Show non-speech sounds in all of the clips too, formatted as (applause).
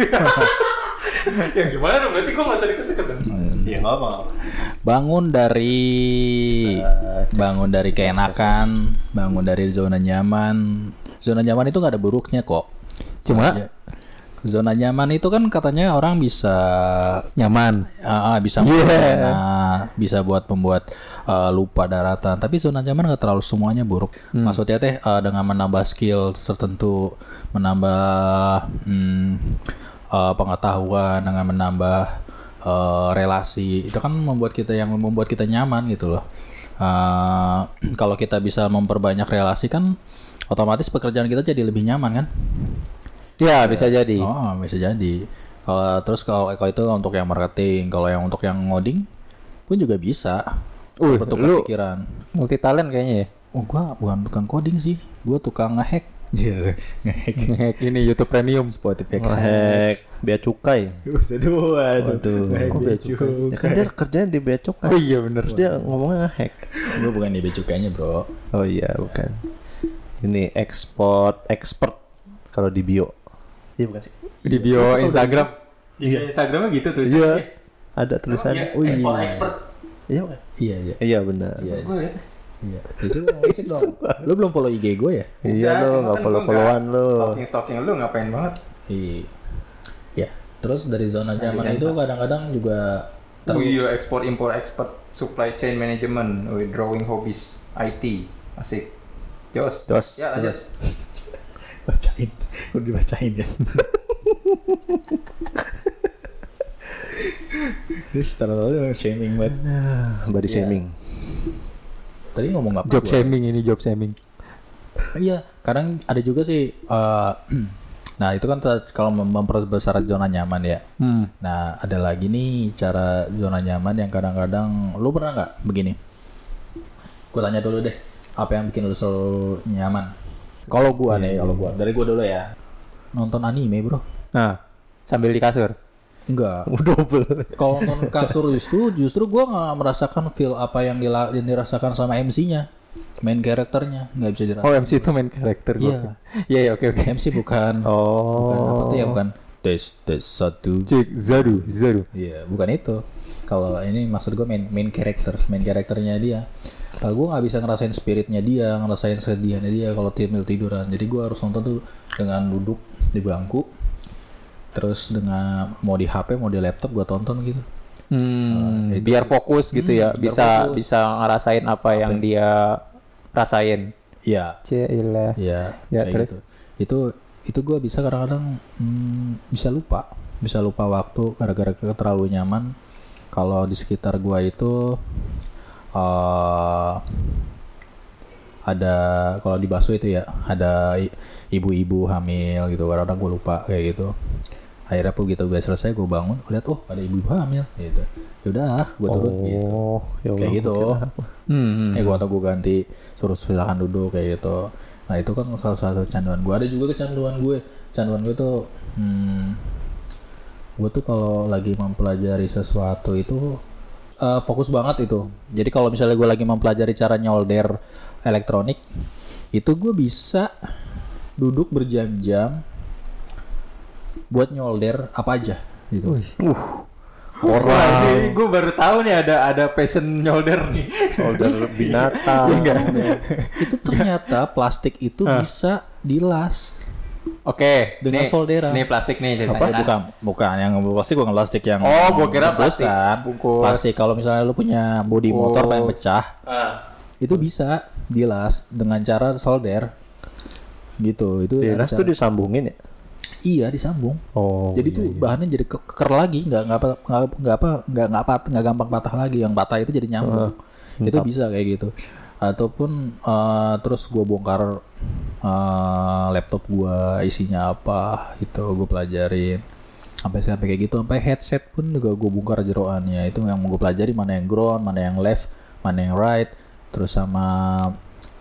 (laughs) ya gimana dong? Berarti gue gak usah deket-deket dong. Iya nggak apa. Bangun dari bangun dari keenakan, bangun dari zona nyaman. Zona nyaman itu nggak ada buruknya kok. Cuma Ya. Zona nyaman itu kan katanya orang bisa nyaman. ah, ah, bisa Yeah. enak, bisa buat membuat uh, lupa daratan. Tapi zona nyaman nggak terlalu semuanya buruk. Maksudnya teh uh, dengan menambah skill tertentu, menambah hmm, uh, pengetahuan, dengan menambah uh, relasi, itu kan membuat kita yang membuat kita nyaman gitu loh. Uh, kalau kita bisa memperbanyak relasi kan, otomatis pekerjaan kita jadi lebih nyaman kan? Ya, bisa jadi. Oh, bisa jadi. Kalau terus kalau kalau itu untuk yang marketing, kalau yang untuk yang ngoding pun juga bisa. Uh, pikiran. Multi talent kayaknya ya. Oh, gua bukan tukang coding sih. Gua tukang ngehack. Iya, ngehack. Ngehack ini YouTube Premium. Spotify Ngehek bea cukai. Waduh, Waduh, kok bea cukai? Ya kan dia kerjanya di bea cukai. Oh iya bener. Terus dia ngomongnya ngehack. Gua bukan di cukainya, Bro. Oh iya, bukan. Ini ekspor expert kalau di bio. Iya bukan sih? Di bio Instagram. Iya. Instagramnya gitu tuh. Iya. Ada tulisannya. Oh iya. expert. Iya bukan? Iya, iya. Iya benar. Iya, Gue. Iya. Itu ngecek (laughs) dong. Lu belum follow IG gue ya? Iya lo nggak follow followan lo. Stalking stalking lu ngapain banget? Iya. Ya. Terus dari zona nyaman itu kadang-kadang juga ter- Oh iya, ekspor impor expert supply chain management, with drawing hobbies, IT, asik. Jos. Jos, Ya lanjut. Jos. (laughs) bacain udah dibacain ya (laughs) terus terlalu shaming banget Ah, Body Iya. shaming. Tadi ngomong apa Job gua? shaming ini job shaming. iya kadang ada juga sih eh, (clears throat) nah itu kan kalau mem- memperbesar zona nyaman ya Hmm. nah ada lagi nih cara zona nyaman yang kadang-kadang lu pernah nggak begini gue tanya dulu deh apa yang bikin lu selalu nyaman kalau gua nih kalau gua dari gua dulu ya nonton anime bro Nah, sambil di kasur. Enggak Double. kalau nonton kasur justru justru gua nggak merasakan feel apa yang, dila- yang dirasakan sama MC-nya main karakternya nggak bisa dirasakan Oh, MC itu main karakter Iya. gua. Iya, iya, oke oke. MC bukan (laughs) bukan apa Oh. tuh ya bukan tes tes satu Cek Zaru, Zaru. Iya, bukan itu. Kalau ini maksud gue main main character, main karakternya dia. Kalau gue nggak bisa ngerasain spiritnya dia, ngerasain sedihnya dia kalau tidur tiduran. Jadi gue harus nonton tuh dengan duduk di bangku, terus dengan mau di HP, mau di laptop gue tonton gitu. Hmm, biar fokus gitu ya, biar bisa fokus. bisa ngerasain apa yang dia rasain. Iya, Cilah. iya. Ya, kayak terus? gitu. Itu itu gue bisa kadang-kadang hmm, bisa lupa, bisa lupa waktu gara-gara terlalu nyaman. Kalau di sekitar gue itu eh ada kalau di Baso itu ya ada ibu-ibu hamil gitu kadang-kadang gue lupa kayak gitu akhirnya begitu gue selesai gue bangun gue lihat oh ada ibu-ibu hamil gitu. Yaudah gue turun gitu. Oh, ya Allah. kayak gitu. Hmm. eh gue atau gue ganti suruh silakan duduk kayak gitu. Nah itu kan salah satu canduan gue ada juga kecanduan gue. Canduan gue tuh hmm, gue tuh kalau lagi mempelajari sesuatu itu eh, fokus banget itu. Jadi kalau misalnya gue lagi mempelajari cara nyolder elektronik itu gue bisa duduk berjam-jam buat nyolder apa aja gitu Wah, ini gue baru tahu nih ada ada passion nyolder nih. Shoulder binatang. (laughs) itu ternyata plastik itu bisa dilas Oke, Dengan nih, solderan. Nih plastik nih apa ceritanya. bukan bukan yang plastik bukan plastik yang Oh, gua kira plastik bungkusan. bungkus. plastik kalau misalnya lu punya bodi motor Oh. yang pecah Ah. itu bisa dilas dengan cara solder gitu itu Di ada las tuh disambungin ya? Iya disambung. Oh. jadi tuh bahannya jadi ke- keker lagi nggak nggak apa nggak apa nggak nggak pat nggak gampang patah lagi. Yang patah itu jadi nyambung. Itu bisa kayak gitu. Ataupun eh, terus gue bongkar eh, laptop gue isinya apa itu gue pelajarin. Sampai sampai kayak gitu sampai headset pun juga gue bongkar jeroannya. Itu yang mau gue pelajari mana yang ground mana yang left mana yang right. Terus sama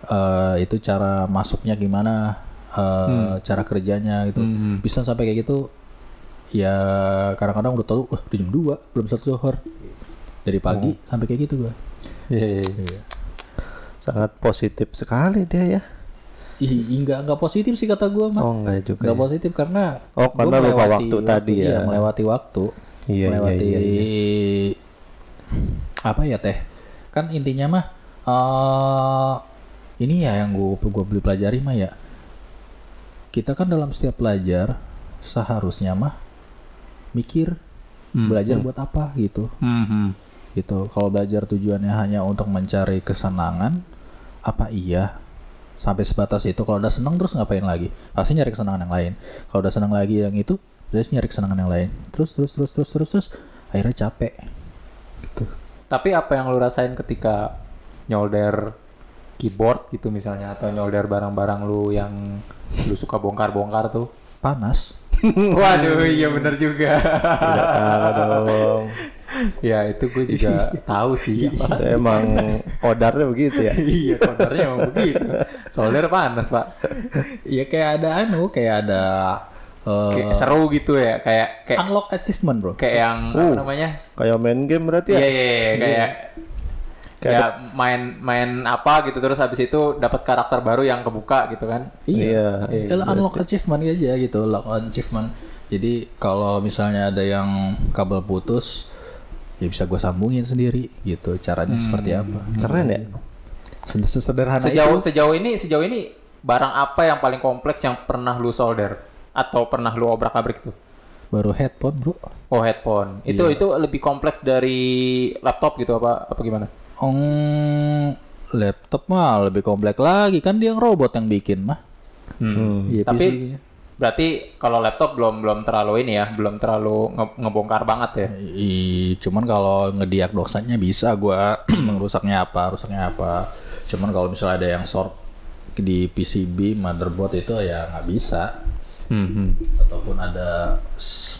eh, itu cara masuknya gimana eh, cara kerjanya gitu bisa sampai kayak gitu ya kadang-kadang udah tahu wah udah jam 2 belum satu zuhur dari pagi sampai kayak gitu gua Iya, iya, iya. Sangat positif sekali dia ya. Ih, enggak enggak positif sih kata gua mah. Oh enggak juga. Enggak ya. positif karena Oh, karena lupa waktu tadi ya. Iya, melewati waktu. Iya, iya, melewati iya, apa ya teh? Kan intinya mah eh ini ya yang gua gua beli pelajari mah ya. Kita kan dalam setiap belajar seharusnya mah mikir belajar buat apa gitu. Hmm. Gitu. Kalau belajar tujuannya hanya untuk mencari kesenangan, apa iya? Sampai sebatas itu kalau udah senang terus ngapain lagi? Pasti nyari kesenangan yang lain. Kalau udah senang lagi yang itu terus nyari kesenangan yang lain. Terus terus terus terus terus terus akhirnya capek. Gitu. Tapi apa yang lu rasain ketika nyolder keyboard gitu misalnya atau nyolder barang-barang lu yang lu suka bongkar-bongkar tuh? panas (laughs) Waduh, iya bener juga. Tidak salah dong. ya itu gue juga (laughs) tahu sih. Itu emang odarnya begitu ya. (laughs) iya, kotornya emang begitu. Solder panas, Pak. ya kayak ada anu kayak ada eh, Kayak seru gitu ya, kayak kayak unlock achievement bro kayak yang apa namanya? Kayak main game berarti ya. Iya, iya, iya, kayak Kayak ya main main apa gitu terus habis itu dapat karakter baru yang kebuka gitu kan. iya Iya. Ya, unlock achievement aja gitu unlock achievement jadi kalau misalnya ada yang kabel putus ya bisa gue sambungin sendiri gitu caranya seperti apa Keren ya. Sed- sesederhana Sejauh itu sejauh ini sejauh ini barang apa yang paling kompleks yang pernah lu solder atau pernah lu obrak-abrik tuh? baru headphone bro Oh headphone. Itu Iya. itu lebih kompleks dari laptop gitu apa apa gimana? Ong laptop mah lebih kompleks lagi kan dia yang robot yang bikin mah. Hmm. Iya, Tapi berarti kalau laptop belum belum terlalu ini ya, belum terlalu nge- ngebongkar banget ya. I, cuman kalau ngediagnosanya bisa gua (clears throat) merusaknya apa, rusaknya apa. Cuman kalau misalnya ada yang short di PCB motherboard itu ya nggak bisa. Hmm, Ataupun ada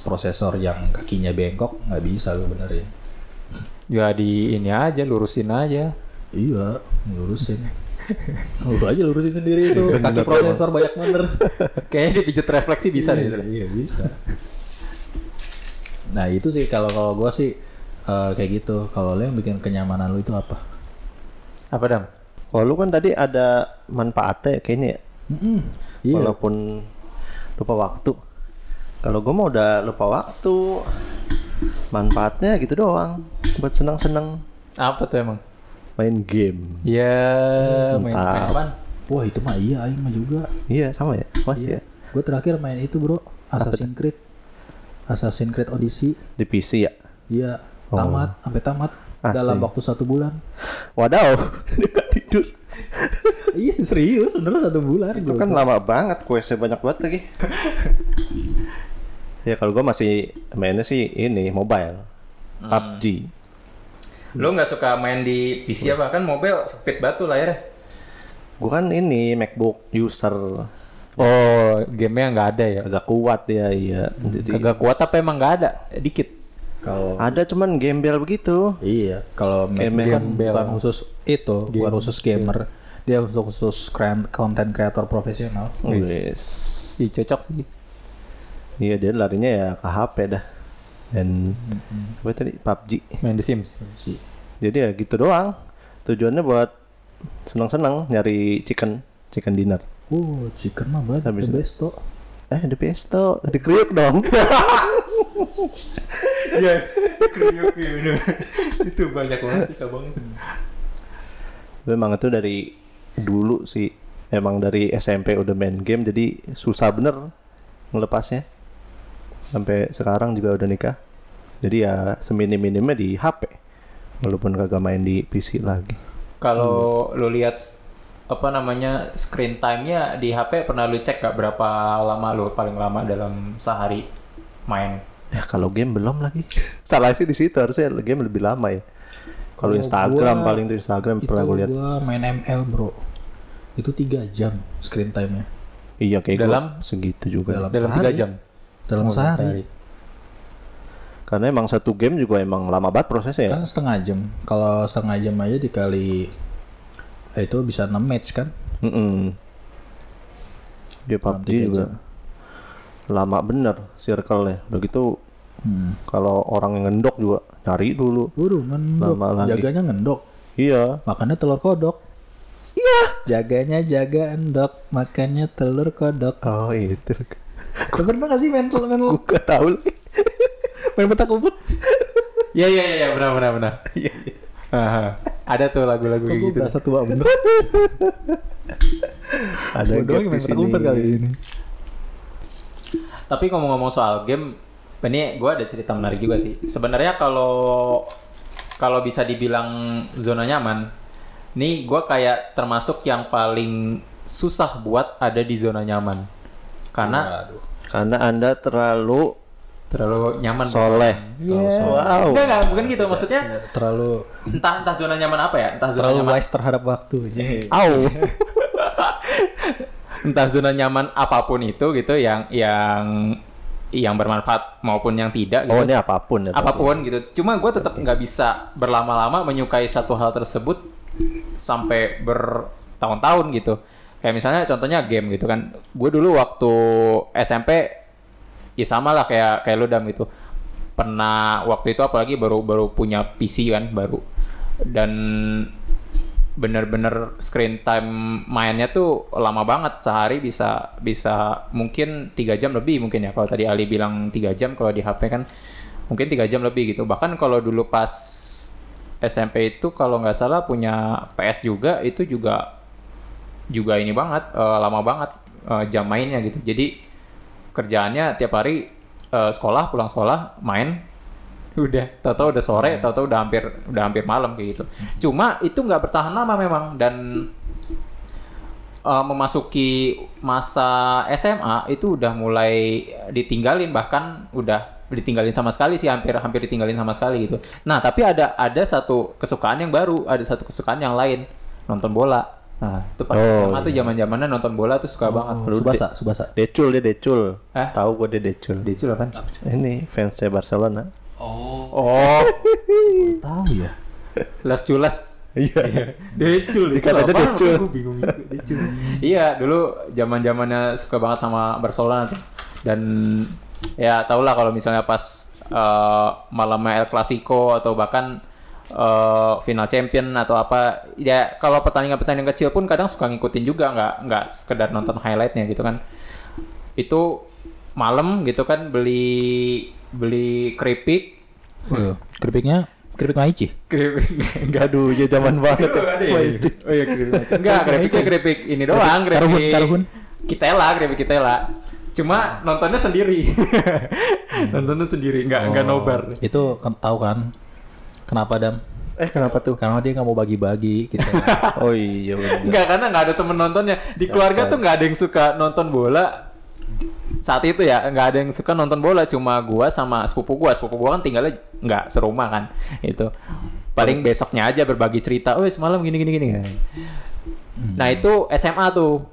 prosesor yang kakinya bengkok nggak bisa gue benerin. Ya di ini aja lurusin aja. Iya, lurusin. (laughs) Lu aja lurusin sendiri itu kaki prosesor banyak bener. (laughs) Kayaknya dipijit refleksi bisa deh. itu. Iya bisa. Nah itu sih kalau kalau gue sih eh, kayak gitu. Kalau lo yang bikin kenyamanan lu itu apa? Apa dam? Kalau lu kan tadi ada manfaatnya kayaknya ya. Iya. Walaupun lupa waktu. Kalau gue mah udah lupa waktu. Manfaatnya gitu doang. Buat senang-senang Apa tuh emang? main game. Ya main, Entah. main apaan? Wah itu mah iya, aing mah juga. Iya sama ya. Masih ya. Gue terakhir main itu bro, Assassin's Creed, Assassin's Creed Odyssey. Di PC ya. Iya, Oh. tamat sampai tamat Asik. dalam waktu satu bulan. Wadaw. (laughs) Dia tidur. (laughs) iya serius, bener satu bulan. Itu gua. kan lama banget questnya banyak banget lagi. (laughs) ya kalau gue masih mainnya sih ini mobile. PUBG. Lu nggak suka main di PC apa? Kan mobile speed batu layarnya. Gue kan ini MacBook user Oh, gamenya nggak ada ya? agak kuat ya iya. Jadi Kagak kuat apa emang nggak ada? Dikit. Kalau ada cuman gembel begitu. Iya, kalau Mac Game- kan bukan khusus itu, bukan khusus gamer. Dia khusus khusus content creator profesional. Wes. Ih, cocok sih. Iya dia larinya ya ke HP dah. Dan apa tadi PUBG. Main The Sims. Jadi ya gitu doang. Tujuannya buat senang-senang nyari chicken, chicken dinner. Oh, chicken mah banget Habis the best tuh. Eh, ada pesto, ada kriuk dong. (laughs) Iya, kriuk ya Itu banyak banget cabangnya. Memang itu dari dulu sih. Emang dari SMP udah main game jadi susah bener ngelepasnya. Sampai sekarang juga udah nikah. Jadi ya seminim-minimnya di HP. Walaupun kagak main di PC lagi. Kalau lu lihat apa namanya screen time-nya di HP pernah lu cek gak berapa lama lu paling lama dalam sehari main? Ya kalau game belum lagi. (laughs) Salah sih di situ harusnya game lebih lama ya. Kalau Instagram gua- paling tuh Instagram Itu pernah gue lihat. gua main ML, Bro. Itu tiga jam screen time-nya Iya kayak Dalam? gua segitu juga. Dalam Dalam sehari. tiga jam. Dalam Oh, sehari. Karena emang satu game juga emang lama banget prosesnya ya. Kan setengah jam. Kalau setengah jam aja dikali eh, itu bisa 6 match kan? Mm-mm. Dia Dalam PUBG juga jam. lama bener circle-nya. Udah gitu Hmm. kalau orang yang ngendok juga nyari dulu. Waduh, ngendok. Lama lagi. Jaganya ngendok. Iya. Makannya telur kodok. Jaganya jaga endok, makannya telur kodok. Oh itu. Lu pernah gak sih main main, Gue gak tahu lagi. main petak umpet? Iya iya iya benar benar benar. Aha. Ada tuh lagu-lagu kayak gitu. berasa tua bener? Ada doang main petak sini. umpet kali ini. Tapi ngomong-ngomong soal game, ini gue ada cerita menarik juga sih. Sebenarnya kalau kalau bisa dibilang zona nyaman, nih gue kayak termasuk yang paling susah buat ada di zona nyaman. Karena Waduh. Karena anda terlalu terlalu nyaman. soleh. Wow. Enggak, enggak, bukan gitu. Maksudnya Ya, terlalu entah entah zona nyaman apa ya, entah zona terlalu nyaman wise terhadap waktu. (laughs) Au. (laughs) entah zona nyaman apa pun itu gitu yang yang yang bermanfaat maupun yang tidak gitu. Oh ini apa pun ya. apa pun gitu. Cuma gue tetap nggak bisa berlama-lama menyukai satu hal tersebut sampai bertahun-tahun gitu. Kayak misalnya contohnya game gitu kan. Gue dulu waktu SMP ya sama lah kayak kayak lu dam gitu. Pernah waktu itu apalagi baru baru punya PC kan baru dan bener-bener screen time mainnya tuh lama banget sehari bisa bisa mungkin tiga jam lebih mungkin ya kalau tadi Ali bilang tiga jam kalau di HP kan mungkin tiga jam lebih gitu bahkan kalau dulu pas SMP itu kalau nggak salah punya PS juga itu juga juga ini banget eh, lama banget eh, jam mainnya gitu. Jadi kerjaannya tiap hari eh, sekolah pulang sekolah main. Udah tahu-tahu udah sore tahu-tahu udah hampir udah hampir malam kayak gitu. Cuma itu nggak bertahan lama memang. Dan eh, memasuki masa SMA itu udah mulai ditinggalin. Bahkan udah ditinggalin sama sekali sih hampir hampir ditinggalin sama sekali gitu. Nah tapi ada ada satu kesukaan yang baru ada satu kesukaan yang lain. Nonton bola nah itu pas Oh, SMA tuh iya. zaman zamannya nonton bola tuh suka banget Lu Subasa, Subasa. Decul dia decul. Eh? Tahu gue dia decul. di kan Ini fansnya Barcelona. oh (laughs) Tahu ya. las culas Iya. Decul, Dikata ada apaan? Decul. Apa Gua bingung Decul. iya, dulu zaman zamannya suka banget sama Barcelona tuh. Dan ya tau lah kalau misalnya pas eh, malamnya El Clasico atau bahkan eh, final champion atau apa ya kalau pertandingan-pertandingan kecil pun kadang suka ngikutin juga nggak nggak sekedar nonton highlightnya gitu kan itu malam gitu kan beli beli keripik Waduh, keripiknya keripik maici. keripik (laughs) enggak Aduh, ya zaman banget. ya. Itu. Oh iya keripik. Enggak, keripiknya keripik ini doang, keripik. Karhun, karhun. Kitela, keripik kitela. Cuma nontonnya sendiri. (laughs) nontonnya sendiri, enggak enggak Oh, nobar. Itu kan tahu kan kenapa Dam? Eh kenapa tuh? Karena dia nggak mau bagi-bagi gitu. (laughs) Oh iya benar. Enggak, karena enggak ada temen nontonnya. Di keluarga Dasar. tuh enggak ada yang suka nonton bola. Saat itu ya, enggak ada yang suka nonton bola, cuma gua sama sepupu gua. Sepupu gua kan tinggalnya enggak serumah kan. Itu. Paling besoknya aja berbagi cerita, "Oh, semalam gini gini gini." Nah, itu SMA tuh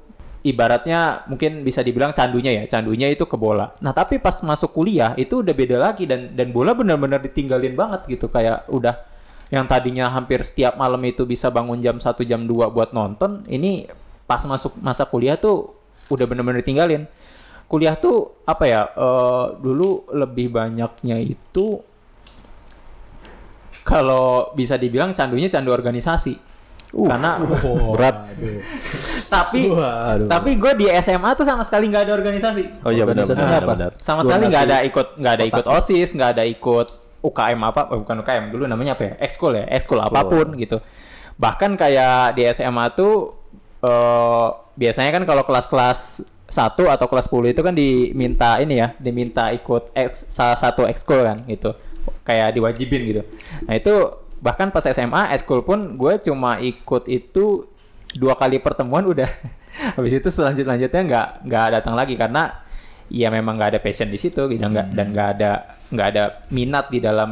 ibaratnya mungkin bisa dibilang candunya ya, candunya itu ke bola. Nah, tapi pas masuk kuliah itu udah beda lagi dan dan bola benar-benar ditinggalin banget gitu kayak udah yang tadinya hampir setiap malam itu bisa bangun jam 1 jam 2 buat nonton, ini pas masuk masa kuliah tuh udah benar-benar ditinggalin. Kuliah tuh apa ya? eh, dulu lebih banyaknya itu kalau bisa dibilang candunya candu organisasi. Karena (laughs) Berat. tapi Waduh. tapi gue di SMA tuh sama sekali nggak ada organisasi. Oh iya benar sama sekali nggak ada ikut nggak ada ikut osis nggak ada ikut UKM apa eh, bukan UKM dulu namanya apa ya? Ekskul ya? Ekskul apa pun gitu. Bahkan kayak di SMA tuh eh, biasanya kan kalau kelas-kelas satu atau kelas 10 itu kan diminta ini ya diminta ikut eks- salah satu ekskul kan gitu. Kayak diwajibin gitu. Nah itu bahkan pas SMA ekskul pun gue cuma ikut itu dua kali pertemuan udah. (laughs) Habis itu selanjut lanjutnya nggak nggak datang lagi karena ya memang nggak ada passion di situ gitu nggak dan nggak ada nggak ada minat di dalam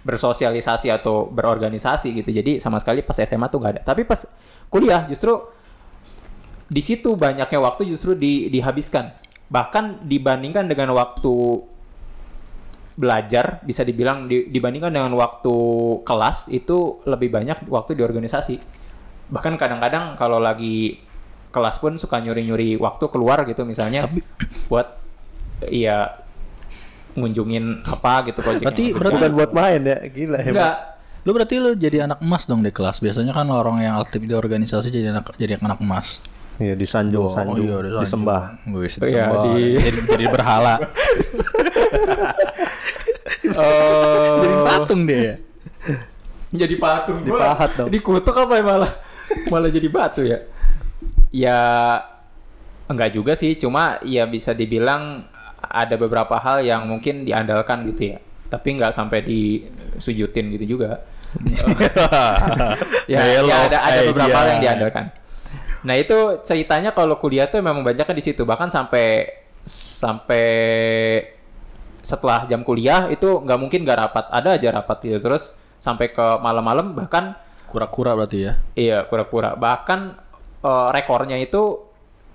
bersosialisasi atau berorganisasi gitu. Jadi sama sekali pas SMA tuh nggak ada. Tapi pas kuliah justru di situ banyaknya waktu justru di, dihabiskan. Bahkan dibandingkan dengan waktu belajar bisa dibilang di- dibandingkan dengan waktu kelas itu lebih banyak waktu di organisasi bahkan kadang-kadang kalau lagi kelas pun suka nyuri-nyuri waktu keluar gitu misalnya buat iya ngunjungin apa gitu project Berarti- berarti- Bukan buat main ya, gila hebat. enggak Lu berarti lu jadi anak emas dong di kelas. Biasanya kan orang yang aktif di organisasi jadi anak jadi anak emas. Iya disanjung, sanjung, iya, disembah. Wih, Oh, iya, disembah. di- jadi, jadi berhala. (laughs) Oh, jadi patung dia. jadi patung Dipahat dong. dikutuk apa ya malah? Malah jadi batu ya? Ya enggak juga sih. Cuma ya bisa dibilang ada beberapa hal yang mungkin diandalkan gitu ya. Tapi nggak sampai disujutin gitu juga. (laughs) Ya, Hello, ya ada ada beberapa hal yang diandalkan. Nah itu ceritanya kalau kuliah tuh memang banyaknya di situ. Bahkan sampai sampai setelah jam kuliah itu nggak mungkin nggak rapat ada aja rapat gitu terus sampai ke malam-malam bahkan Kura-kura berarti ya. iya pura-pura bahkan eh, rekornya itu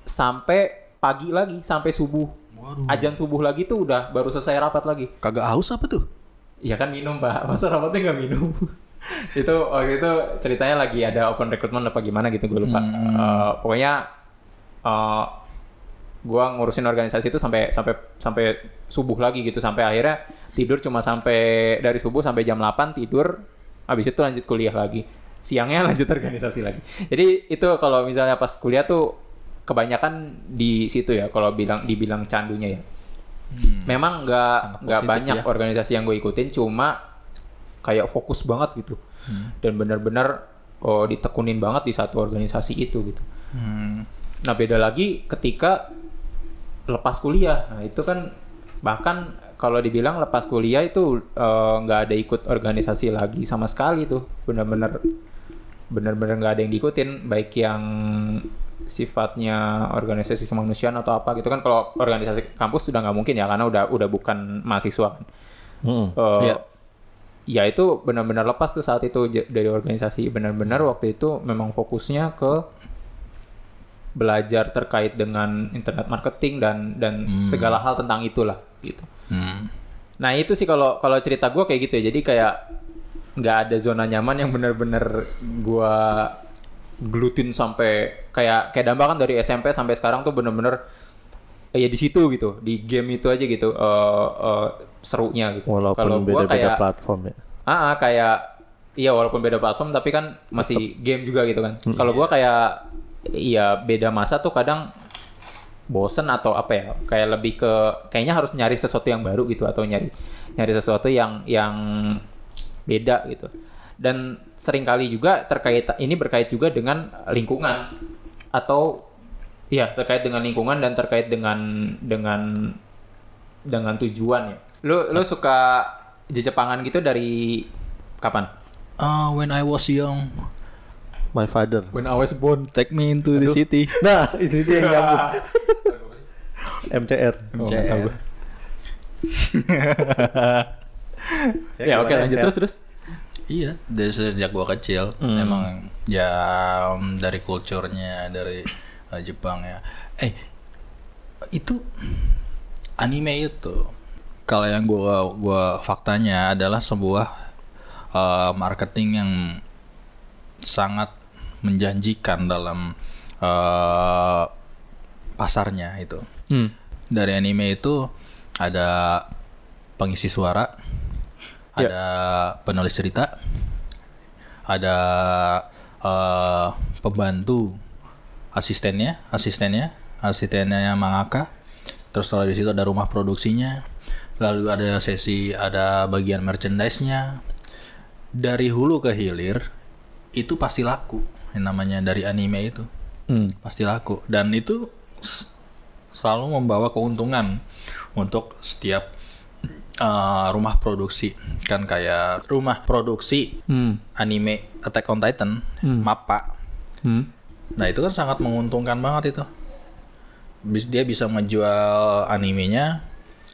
sampai pagi lagi sampai subuh Waduh. ajan subuh lagi tuh udah baru selesai rapat lagi Kagak haus apa tuh? Iya kan minum pak, (laughs) masa rapatnya nggak minum? (laughs) itu waktu itu ceritanya lagi ada open recruitment apa gimana gitu gue lupa. Eh, pokoknya eh gua ngurusin organisasi itu sampai sampai sampai subuh lagi gitu sampai akhirnya tidur cuma sampai dari subuh sampai jam 8 tidur, habis itu lanjut kuliah lagi. Siangnya (laughs) lanjut organisasi lagi. Jadi itu kalau misalnya pas kuliah tuh kebanyakan di situ ya kalau bilang dibilang candunya ya. Memang nggak nggak banyak ya. organisasi yang gue ikutin, cuma kayak fokus banget gitu, dan benar-benar oh, ditekunin banget di satu organisasi itu gitu. Hmm. Nah beda lagi ketika lepas kuliah, nah itu kan bahkan kalau dibilang lepas kuliah itu eh, nggak ada ikut organisasi lagi sama sekali tuh, benar-benar benar-benar nggak ada yang diikutin, baik yang sifatnya organisasi kemanusiaan atau apa gitu kan kalau organisasi kampus sudah nggak mungkin ya karena udah udah bukan mahasiswa kan. Hmm. Eh, Iya. Ya itu benar-benar lepas tuh saat itu dari organisasi benar-benar waktu itu memang fokusnya ke belajar terkait dengan internet marketing dan dan segala hal tentang itulah gitu. Hmm. Nah itu sih kalau kalau cerita gue kayak gitu ya jadi kayak nggak ada zona nyaman yang benar-benar gue glutin sampai kayak kayak Damba kan dari SMP sampai sekarang tuh bener-bener eh, ya di situ gitu di game itu aja gitu eh, eh, serunya gitu. Walaupun Kalau gua beda-beda kayak platform ya. ah kayak iya walaupun beda platform tapi kan masih game juga gitu kan. Kalau gua kayak iya beda masa tuh kadang bosen atau apa ya kayak lebih ke kayaknya harus nyari sesuatu yang baru gitu atau nyari nyari sesuatu yang yang beda gitu. Dan sering kali juga terkait ini berkait juga dengan lingkungan atau ya terkait dengan lingkungan dan terkait dengan dengan dengan tujuan ya. Lu lu suka Jepangan gitu dari kapan? Ah, when I was young, My father. when I was born take me into the city. (laughs) Nah, itu dia yang nyambung. (laughs) MCR. Oh, nggak tahu gua. (laughs) ya oke lanjut MCR? terus terus Iya, dari sejak gua kecil Hmm. emang ya um, dari kulturnya dari uh, Jepang ya. Eh, itu anime itu kalau yang gua gua faktanya adalah sebuah uh, marketing yang sangat menjanjikan dalam uh, pasarnya itu. hmm. Dari anime itu ada pengisi suara, Ya. ada penulis cerita, ada eh, pembantu asistennya, asistennya, asistennya mangaka. Terus kalau di situ ada rumah produksinya, lalu ada sesi, ada bagian merchandise-nya. Dari hulu ke hilir itu pasti laku. Yang namanya dari anime itu. Hmm. pasti laku. Dan itu selalu membawa keuntungan untuk setiap uh, rumah produksi. Kan kayak rumah produksi Hmm. anime Attack on Titan Mappa. Hmm. nah itu kan sangat menguntungkan banget itu. Bis dia bisa menjual animenya.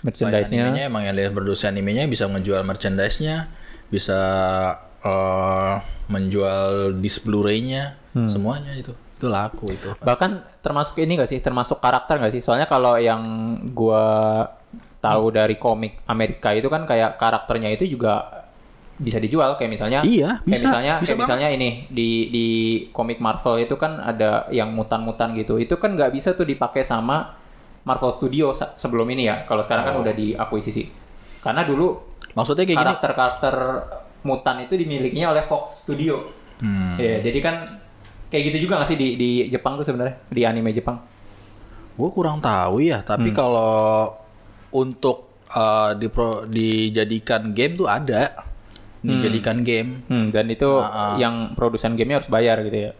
Merchandise-nya. Animenya emang yang dia produksi animenya bisa menjual merchandise-nya bisa eh, menjual disc Blu-ray-nya semuanya itu. Itu laku itu. Bahkan termasuk ini gak sih? Termasuk karakter gak sih? Soalnya kalau yang gua tahu dari komik Amerika itu kan kayak karakternya itu juga bisa dijual. Kayak misalnya Iya, kayak bisa. misalnya Bisa kayak misalnya ini di di komik Marvel itu kan ada yang mutan-mutan gitu. Itu kan nggak bisa tuh dipakai sama Marvel Studio sebelum ini ya. Kalau sekarang kan udah diakuisisi. Karena dulu maksudnya kayak gini. karakter-karakter Mutan itu dimilikinya oleh Fox Studio. Hmm. Iya, jadi kan kayak gitu juga nggak sih di di Jepang tuh sebenarnya di anime Jepang? Gue kurang tahu ya, tapi kalau untuk uh, dipro- dijadikan game tuh ada. Dijadikan game. Hmm, dan itu Ah, ah. yang produsen gamenya harus bayar gitu ya.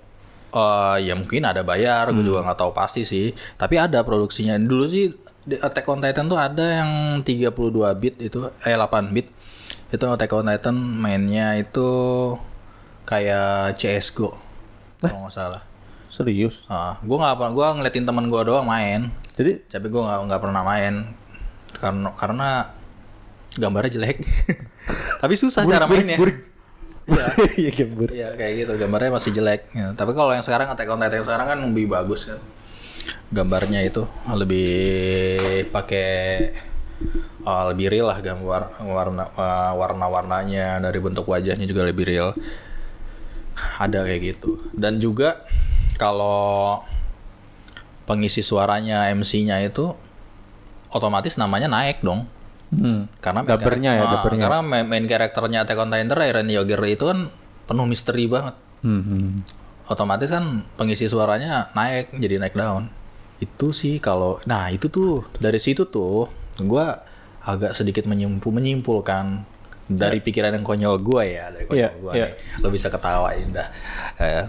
Eh ya mungkin ada bayar, gue juga nggak tahu pasti sih. Tapi ada produksinya. Dulu sih Attack on Titan tuh ada yang 32 bit itu, eh 8 bit. Itu Attack on Titan mainnya itu kayak CS:GO. Kalau nggak salah. Serius. Ah, gue nggak pernah, gue ngeliatin teman gue doang main. Jadi Tapi gue nggak nggak pernah main karena karena gambarnya jelek. (laughs) Tapi susah cara mainnya. Iya. (laughs) Iya gembur. Iya kayak gitu gambarnya masih jelek. Ya, tapi kalau yang sekarang Attack on Titan yang sekarang kan lebih bagus kan. Gambarnya itu lebih pakai uh, lebih real lah gambar warna uh, warna-warnanya dari bentuk wajahnya juga lebih real. Ada kayak gitu. Dan juga kalau pengisi suaranya MC-nya itu otomatis namanya naik dong. Hmm. Karena Dubbernya ya, ah, dubbernya. Karena main, main karakternya Attack on Titan Eren Yeager itu kan penuh misteri banget. Hmm, hmm. Otomatis kan pengisi suaranya naik jadi naik daun. Itu sih kalau nah itu tuh dari situ tuh gua agak sedikit menyimpul menyimpulkan dari pikiran yang konyol gua ya dari konyol gua iya. nih. Lo bisa ketawain dah. Eh,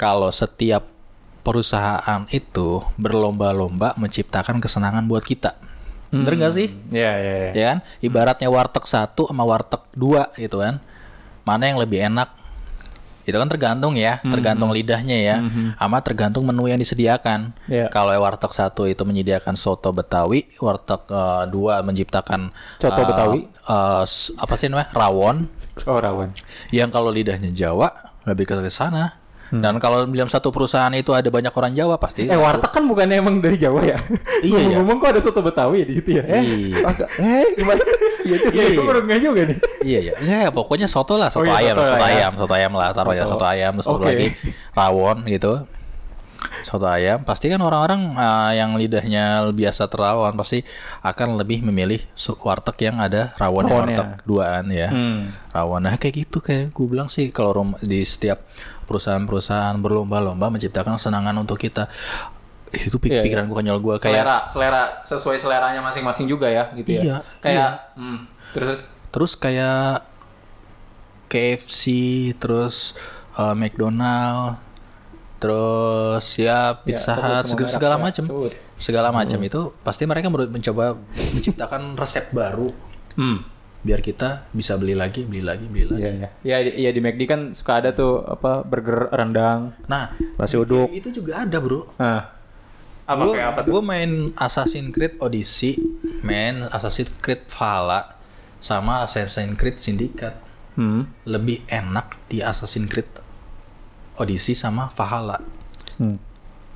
kalau setiap perusahaan itu berlomba-lomba menciptakan kesenangan buat kita. Bener gak sih? Iya, iya, iya. ya kan ibaratnya warteg satu sama warteg dua gitu kan mana yang lebih enak itu kan tergantung ya tergantung lidahnya ya sama tergantung menu yang disediakan Iya. kalau warteg satu itu menyediakan soto betawi warteg eh, dua menciptakan Coto eh, Betawi? eh, s- apa sih namanya rawon Oh, rawan. yang kalau lidahnya Jawa lebih ke sana dan kalau dalam satu perusahaan itu ada banyak orang Jawa pasti Eh, warteg kan bukannya emang dari Jawa ya? Iya, iya. Ngomong-ngomong kok ada soto Betawi ya di situ ya? Iya. Agak eh gimana? Iya juga, Iya, gue iya. juga nih. Iya ya, ya pokoknya soto lah, soto Oh iya, ayam, soto soto ya. ayam, soto ayam lah, taruh ya Soto. soto ayam, terus satu Oke. lagi rawon gitu. Soto ayam, pasti kan orang-orang ah, yang lidahnya biasa terawon pasti akan lebih memilih warteg yang ada rawon warteg duaan ya. Hmm. Rawon, nah kayak gitu kayak gue bilang sih kalau di setiap perusahaan-perusahaan berlomba-lomba menciptakan kesenangan untuk kita. Itu pik- Iya, iya. pikiran gue konyol gue kayak Selera, selera sesuai seleranya masing-masing juga ya, gitu ya. Iya, Kayak, hmm, terus terus kayak KFC terus uh, McDonald terus ya Pizza Hut semua seg- merek segala ya, macam segala macam itu pasti mereka mencoba menciptakan (laughs) resep baru hmm. biar kita bisa beli lagi beli lagi beli lagi Iya, iya. Ya, di- ya di McD kan suka ada tuh apa burger rendang. nah Nasi uduk. itu juga ada bro Nah. Apa gue kayak apa tuh? gue main Assassin's Creed Odyssey main Assassin's Creed Valhalla sama Assassin's Creed Syndicate Hmm. lebih enak di Assassin's Creed Odyssey sama Valhalla. Hmm.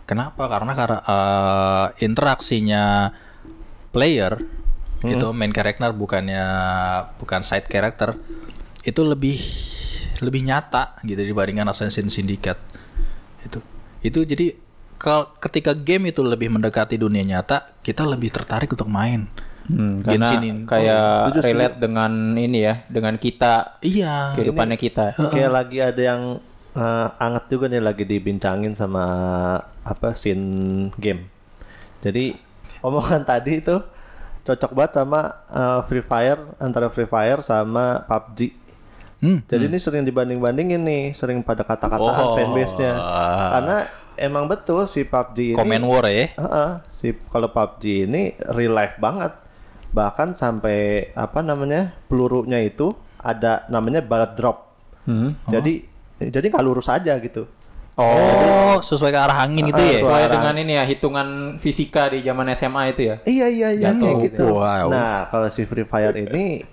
Kenapa? Karena karena eh, interaksinya player itu main karakter bukannya bukan side character itu lebih lebih nyata gitu dibandingkan Assassin's Syndicate itu itu jadi ketika game itu lebih mendekati dunia nyata kita lebih tertarik untuk main Hmm, karena sini. kayak Oh, setuju, setuju. relate dengan ini ya, dengan kita, iya kehidupannya kita. Kayak lagi ada yang eh, anget juga nih lagi dibincangin sama apa scene game. Jadi omongan (laughs) tadi itu cocok banget sama eh, Free Fire antara Free Fire sama PUBG. Hmm, Jadi ini sering dibanding-bandingin nih, sering pada kata-kataan Oh. fanbase-nya. Karena emang betul si PUBG ini comment war ya Heeh, si kalau PUBG ini real life banget. Bahkan sampai apa namanya? pelurunya itu ada namanya bullet drop. Hmm. Jadi jadi nggak lurus aja gitu. Oh, sesuai ke arah angin gitu ya? Sesuai dengan ini ya, hitungan fisika di zaman SMA itu ya. Iya iya iya Jatuh. kayak gitu. Wow. Nah, kalau si Free Fire ini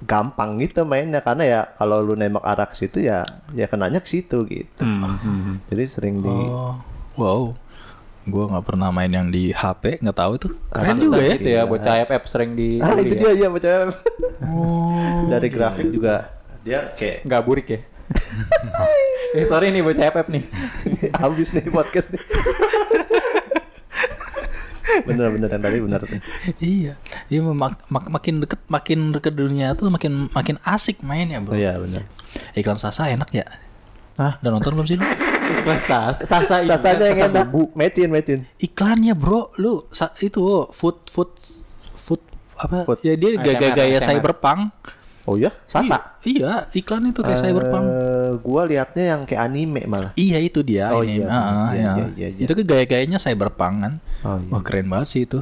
gampang gitu mainnya karena ya kalau lu nembak arah ke situ ya ya kenanya ke situ gitu. Hmm. Jadi sering di Oh, wow. Gue nggak pernah main yang di HP, nggak tahu tuh. Keren juga ya. gitu ya, bocah FF sering di Ah, itu ya. dia ya baca. Oh. (laughs) Dari grafik juga dia kayak Nggak burik ya. (laughs) eh sorry nih bocah FF nih. habis nih podcast nih. (laughs) Bener-bener yang tadi bener. iya, iya mak- mak- makin deket makin deket dunia tuh makin makin asik mainnya bro. Iya bener. Iklan Sasa enak ya? Hah? Udah nonton belum sih lu? Iklan Sasa, Sasa, Sasanya kan yang Sasa enak. bumbu. Mecin, mecin. Iklannya bro, lu sa- itu food food food apa? Food. Ya dia gaya-gaya cyberpunk. Oh iya? Sasa. Iya, iya, iklan itu kayak cyberpunk. Eh, gua liatnya yang kayak anime malah. Iya itu dia Oh, ini. iya. Ah, ah, Iya, iya. iya, iya, iya. Itu kan gaya-gayanya cyberpunk kan. Oh iya. Wah keren banget sih itu.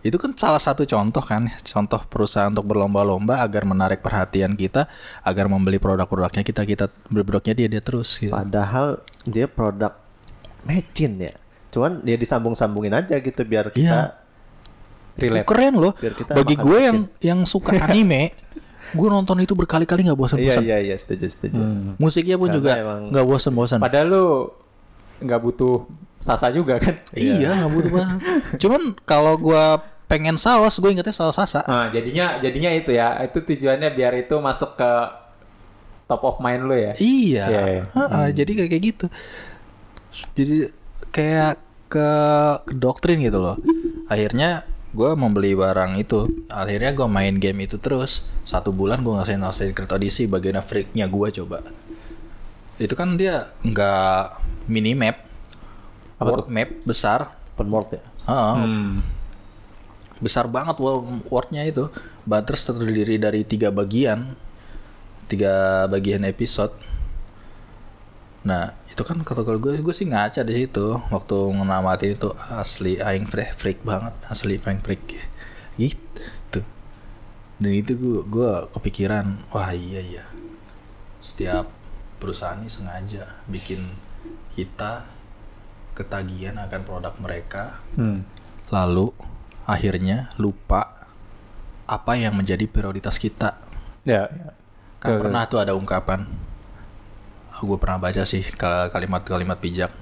Itu kan salah satu contoh kan, contoh perusahaan untuk berlomba-lomba agar menarik perhatian kita, agar membeli produk-produknya kita kita beli produknya dia dia terus gitu. Padahal dia produk mecin ya. Cuman dia disambung-sambungin aja gitu biar kita Iya. Relate. Keren loh. Biar kita Bagi gue yang yang suka anime, (laughs) gue nonton itu berkali-kali nggak Iya bosan-bosan. iya iya setuju setuju. Musiknya pun Karena juga emang- nggak bosan-bosan. Padahal lu nggak butuh Sasa juga kan? Iya, nggak butuh banget. Cuman kalau gue pengen saus, gue ingetnya saus sasa. Nah, jadinya jadinya itu ya. Itu tujuannya biar itu masuk ke top of mind lu ya. Iya. Iya, iya. Ha-ha, Jadi kayak kayak gitu. Jadi kayak ke, ke doktrin gitu loh. Akhirnya gue membeli barang itu. Akhirnya gue main game itu terus. Satu bulan gue ngasihin ngasihin Crypt Odyssey bagian freaknya gue coba. Itu kan dia nggak mini map, world map besar. Open world ya. Ha, Hmm. besar banget wo- worldnya itu. Butters terdiri dari tiga bagian, tiga bagian episode. Nah itu kan kata gue gue sih ngaca di situ waktu ngenamatin itu asli aing freak freak banget asli freak freak. Gitu. Dan itu gue gue kepikiran wah iya iya. Setiap perusahaan ini sengaja bikin kita ketagihan akan produk mereka Hmm. lalu akhirnya lupa apa yang menjadi prioritas kita. Ya, ya. kan pernah tuh ada ungkapan gue pernah baca sih ka- kalimat-kalimat bijak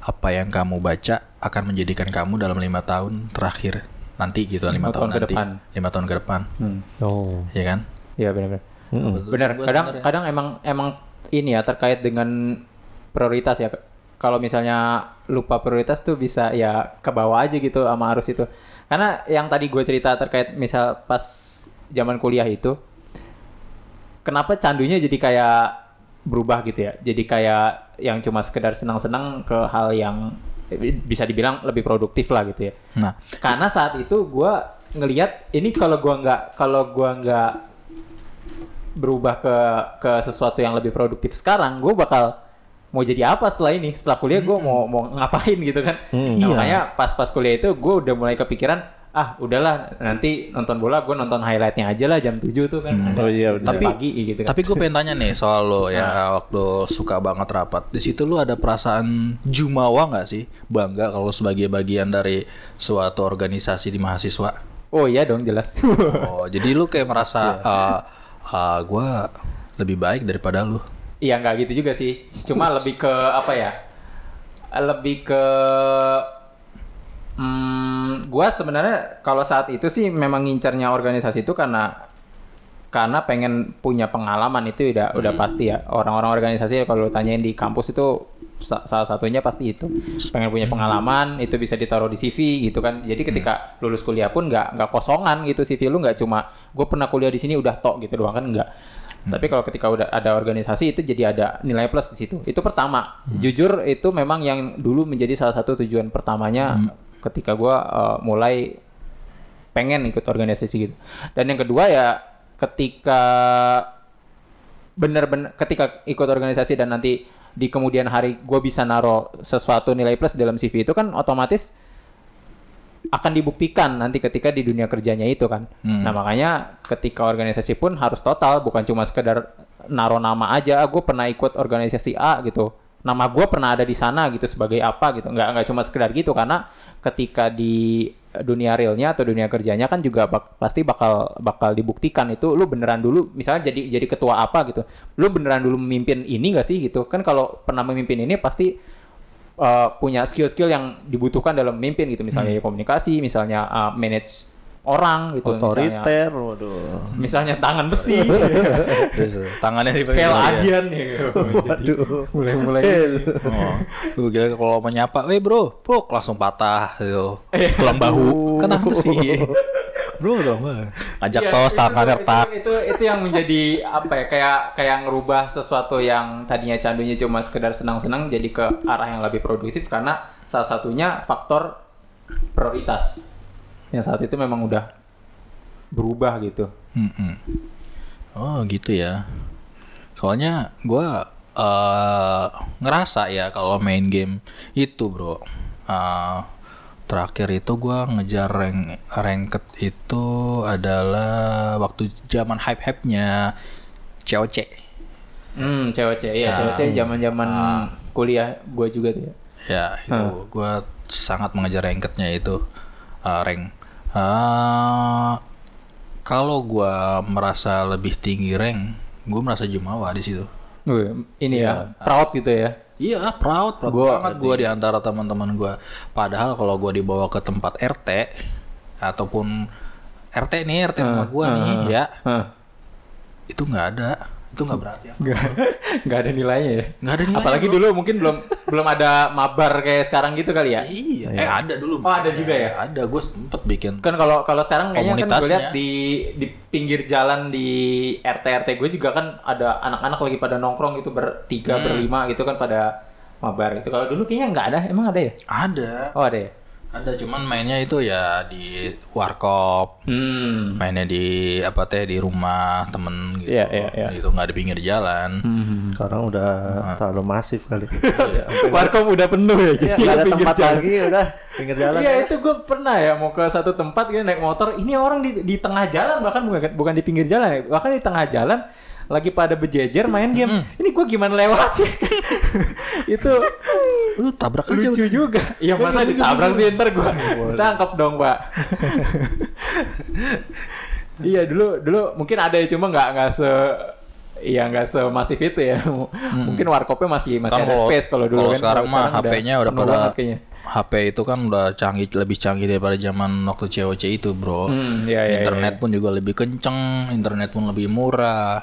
apa yang kamu baca akan menjadikan kamu dalam lima tahun terakhir nanti gitu lima tahun, tahun ke nanti depan. lima tahun ke depan Hmm. Oh. ya kan Iya benar-benar. Benar. Kadang kadang emang emang ini ya terkait dengan prioritas ya. Kalau misalnya lupa prioritas tuh bisa ya ke bawah aja gitu sama arus itu. Karena yang tadi gue cerita terkait misal pas zaman kuliah itu kenapa candunya jadi kayak berubah gitu ya. Jadi kayak yang cuma sekedar senang-senang ke hal yang bisa dibilang lebih produktif lah gitu ya nah karena saat itu gua ngelihat ini kalau gua nggak kalau gua nggak berubah ke ke sesuatu yang lebih produktif sekarang gua bakal mau jadi apa setelah ini setelah kuliah gua mau mau ngapain gitu kan Hmm. Nah, Iya. makanya pas pas kuliah itu gua udah mulai kepikiran ah udahlah nanti nonton bola gua nonton highlightnya aja lah jam 7 tuh kan. Ada Oh iya, jam pagi gitu kan. Tapi gue pengen tanya nih soal lo ya waktu suka banget rapat. Di situ lo ada perasaan jumawa nggak sih? Bangga kalau sebagai bagian dari suatu organisasi di mahasiswa? Oh iya dong jelas. (laughs) Oh jadi lu kayak merasa uh, gue lebih baik daripada lu. Iya nggak gitu juga sih. Cuma lebih ke apa ya? Lebih ke hmm, gua sebenarnya kalau saat itu sih memang ngincarnya organisasi itu karena karena pengen punya pengalaman itu udah udah pasti ya. Orang-orang organisasi kalau lu tanyain di kampus itu sa- salah satunya pasti itu. Pengen punya pengalaman itu bisa ditaruh di CV gitu kan. Jadi ketika lulus kuliah pun nggak nggak kosongan gitu CV lu nggak cuma gue pernah kuliah di sini udah tok gitu doang kan nggak. Tapi kalau ketika udah ada organisasi itu jadi ada nilai plus di situ. Itu pertama. Jujur itu memang yang dulu menjadi salah satu tujuan pertamanya ketika gua uh, mulai pengen ikut organisasi gitu. Dan yang kedua ya ketika bener-bener ketika ikut organisasi dan nanti di kemudian hari gue bisa naro sesuatu nilai plus dalam CV itu kan otomatis akan dibuktikan nanti ketika di dunia kerjanya itu kan. Hmm. Nah makanya ketika organisasi pun harus total bukan cuma sekedar naro nama aja. Gue pernah ikut organisasi A gitu. Nama gue pernah ada di sana gitu sebagai apa gitu. Nggak nggak cuma sekedar gitu karena ketika di dunia realnya atau dunia kerjanya kan juga bak- pasti bakal bakal dibuktikan itu lu beneran dulu misalnya jadi jadi ketua apa gitu. Lu beneran dulu memimpin ini gak sih gitu. Kan kalau pernah memimpin ini pasti uh, punya skill-skill yang dibutuhkan dalam memimpin gitu misalnya ya komunikasi misalnya uh, manage orang gitu misalnya. Otoriter, waduh. Misalnya tangan besi, (laughs) tangannya di kayak adian ya. Waduh. Mulai-mulai Oh, gue kira kalau menyapa, eh bro, bro, langsung patah gitu. Tulang bahu. (laughs) Kenapa sih? bro, bahu. Ajak Iya, tos, itu- tangan itu, retak. itu, itu yang menjadi apa ya kayak kayak ngerubah sesuatu yang tadinya candunya cuma sekedar senang-senang jadi ke arah yang lebih produktif karena salah satunya faktor prioritas yang saat itu memang udah berubah gitu. Mm-mm. Oh gitu ya. Soalnya gua eh ngerasa ya kalau main game itu bro. eh, terakhir itu gua ngejar rank ranked itu adalah waktu zaman hype hype nya COC. Hmm, cewek-cewek ya, Ah. cewek-cewek zaman-zaman kuliah gua juga tuh ya. Ya itu gua sangat mengejar rankednya itu eh, rank. Eh, kalau gua merasa lebih tinggi rank, gua merasa jumawa di situ. Ini ya, proud gitu ya. Iya, proud, proud Gua banget gue di antara teman-teman gue. Padahal kalau gue dibawa ke tempat RT ataupun RT nih, RT rumah gue nih, ya Hah. itu nggak ada, itu nggak berarti. Nggak, (laughs) nggak ada nilainya ya. Nggak ada nilainya, Apalagi bro. dulu mungkin belum belum ada mabar kayak sekarang gitu kali ya. Iya, eh ada dulu. Oh, ada juga ya? Ada, gue sempet bikin. Kan kalau kalau sekarang kayaknya kan gue lihat di di pinggir jalan di RT RT gue juga kan ada anak-anak lagi pada nongkrong gitu bertiga berlima gitu kan pada mabar itu. Kalau dulu kayaknya nggak ada, emang ada ya? Ada, Oh ada ya. Ada cuman mainnya itu ya di warkop, Hmm. mainnya di apa teh di rumah temen gitu. Iya, iya, iya. Itu nggak di pinggir jalan. Sekarang udah terlalu masif kali. (laughs) Warkop udah penuh ya. Iya, jadi nggak ada pinggir tempat jalan. lagi udah pinggir jalan. Iya itu gue pernah ya mau ke satu tempat gitu naik motor ini orang di, di tengah jalan bahkan bukan bukan di pinggir jalan ya bahkan di tengah jalan lagi pada berjejer main game ini gue gimana lewat (laughs) itu Lu tabrak aja lucu juga ya masa ditabrak sih ntar gue tangkap dong pak (laughs) iya dulu dulu mungkin ada ya cuma nggak nggak se Iya nggak semasif itu ya. Mungkin warkopnya masih masih Kan ada kalau- space kalau dulu kalau kan. sekarang mah HP-nya udah pada kayaknya. HP itu kan udah canggih lebih canggih daripada zaman waktu COC itu, Bro. Hmm, iya, iya, internet pun juga lebih kenceng, internet pun lebih murah.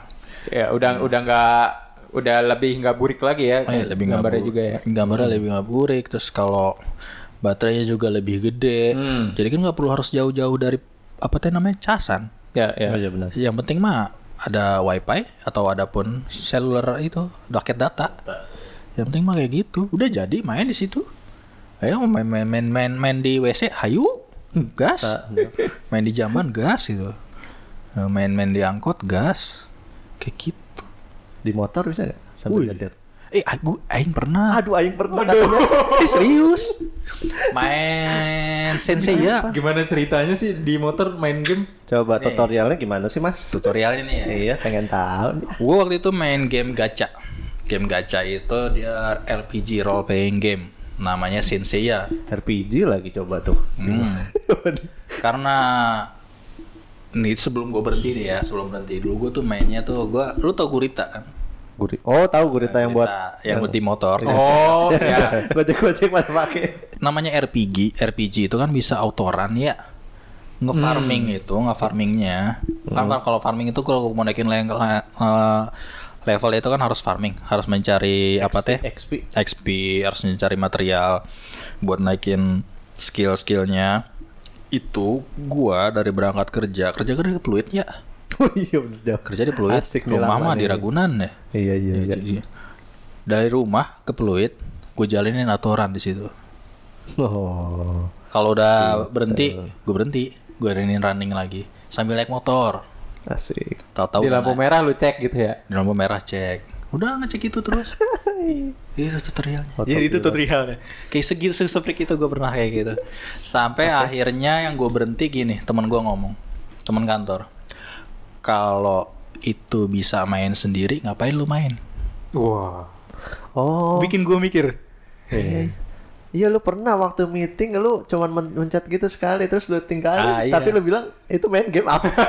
Ya udah udah nggak udah lebih nggak burik lagi ya. Oh, iya, lebih gambarnya juga ya. Gambarnya lebih nggak burik, terus kalau baterainya juga lebih gede. Hmm. Jadi kan nggak perlu harus jauh-jauh dari apa teh namanya casan. Ya ya. Oh iya benar. Yang penting mah ada wifi atau ada pun seluler itu paket data. Yang penting mah kayak gitu. Udah jadi main di situ. Ayo main main main main, main di WC, hayu, gas. main di jamban gas gitu. Eh, Main-main di angkot gas. Kayak gitu. Di motor bisa nggak sambil nyetir? Eh, aku aing pernah. Aduh, aing pernah. (laughs) Eh, serius. Main Sensei ya. Gimana ceritanya sih di motor main game? Coba tutorialnya gimana sih, Mas? Tutorialnya nih ya. Iya, pengen tahu nih. Gue waktu itu main game gacha. Game gacha itu dia RPG role playing game. Namanya Senseiya. RPG lagi coba tuh. Hmm. (laughs) Karena nih sebelum gue berhenti nih ya, sebelum berhenti dulu gue tuh mainnya tuh gue, lu tau gurita kan? Guri. Oh, tahu gurita yang buat yang buat di motor. Oh (laughs) ya. gojek-gojek pada pakai. Namanya RPG, RPG itu kan bisa autoran ya. Ngefarming itu, ngefarmingnya. Kan kalau farming itu kalau mau naikin level, eh, level itu kan harus farming, harus mencari apa teh? XP. XP harus mencari material buat naikin skill-skillnya itu gua dari berangkat kerja kerja kan di Pluit ya. Oh iya bener. Kerja di Pluit Asik rumah mah di. Ragunan ya. Iya iya iya. Jadi, dari rumah ke Pluit gue jalinin aturan di situ. Oh. kalau udah berhenti gue berhenti. Gue running running lagi sambil naik motor. Asik. tahu-tahu Di lampu naik- merah lu cek gitu ya. di lampu merah cek. Udah ngecek itu terus (laughs) itu tutorialnya Foto ya, itu gila. tutorialnya kayak segitu seseprik itu gue pernah kayak gitu sampai akhirnya yang gue berhenti gini teman gue ngomong teman kantor kalau itu bisa main sendiri ngapain lu main Wah. Oh. bikin gue mikir Iya. Iya lu pernah waktu meeting lu cuman men- mencet gitu sekali terus lu tinggalin Ah, iya. tapi lu bilang itu main game apa sih?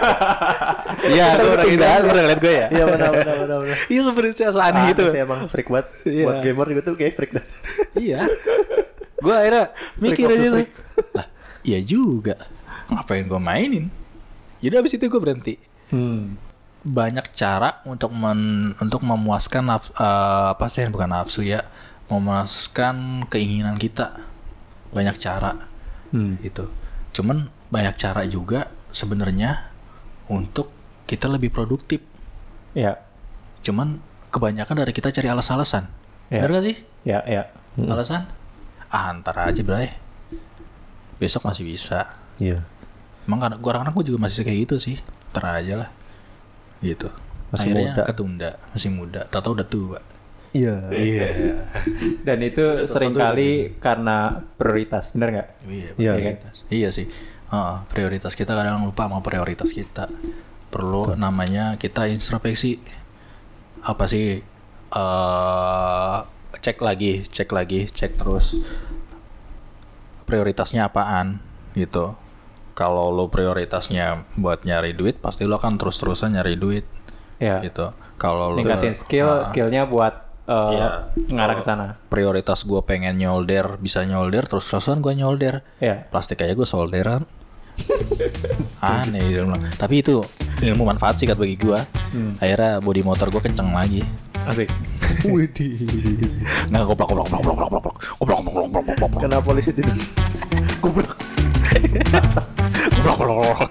(laughs) iya Lu orang itu pernah liat gue ya Iya benar benar benar benar. iya seperti saya aneh Aneh gitu sih emang freak banget. Iya. Buat gamer tuh kayak freak dah. iya gue akhirnya mikir aja tuh lah iya juga ngapain gue mainin jadi abis itu gue berhenti Hmm. banyak cara untuk men, untuk memuaskan naf, eh, apa sih bukan nafsu ya memuaskan keinginan kita. Banyak cara Hmm. itu cuman banyak cara juga sebenarnya untuk kita lebih produktif. Ya, cuman kebanyakan dari kita cari alas-alasan. Ya. bener gak sih? Ya, ya. alasan? Ah ntar aja bray. Besok masih bisa. Iya. emang kadang gua kadang gue juga masih kayak gitu sih. Ntar aja lah. Gitu. Masih akhirnya muda. ketunda. Masih muda. Tahu udah tua Iya. Dan itu sering kali karena prioritas, bener nggak? iya Iya. prioritas iya sih Heeh, prioritas kita kadang lupa sama prioritas kita perlu namanya kita introspeksi apa sih eh cek lagi cek lagi cek terus prioritasnya apaan gitu kalau lo prioritasnya buat nyari duit pasti lo akan terus-terusan nyari duit Ya. gitu kalau lo Ningkatin skill, Ah. skillnya buat eh, Iya. ngarah ke sana. prioritas gue pengen nyolder bisa nyolder terus terusan gue nyolder Ya. plastik aja gue solderan aneh gitu bilang. tapi itu ilmu manfaat sih bagi gue akhirnya body motor gue kenceng lagi Asik. nggak goblok goblok goblok goblok goblok goblok goblok goblok goblok goblok Kenapa polisi tidak? goblok goblok goblok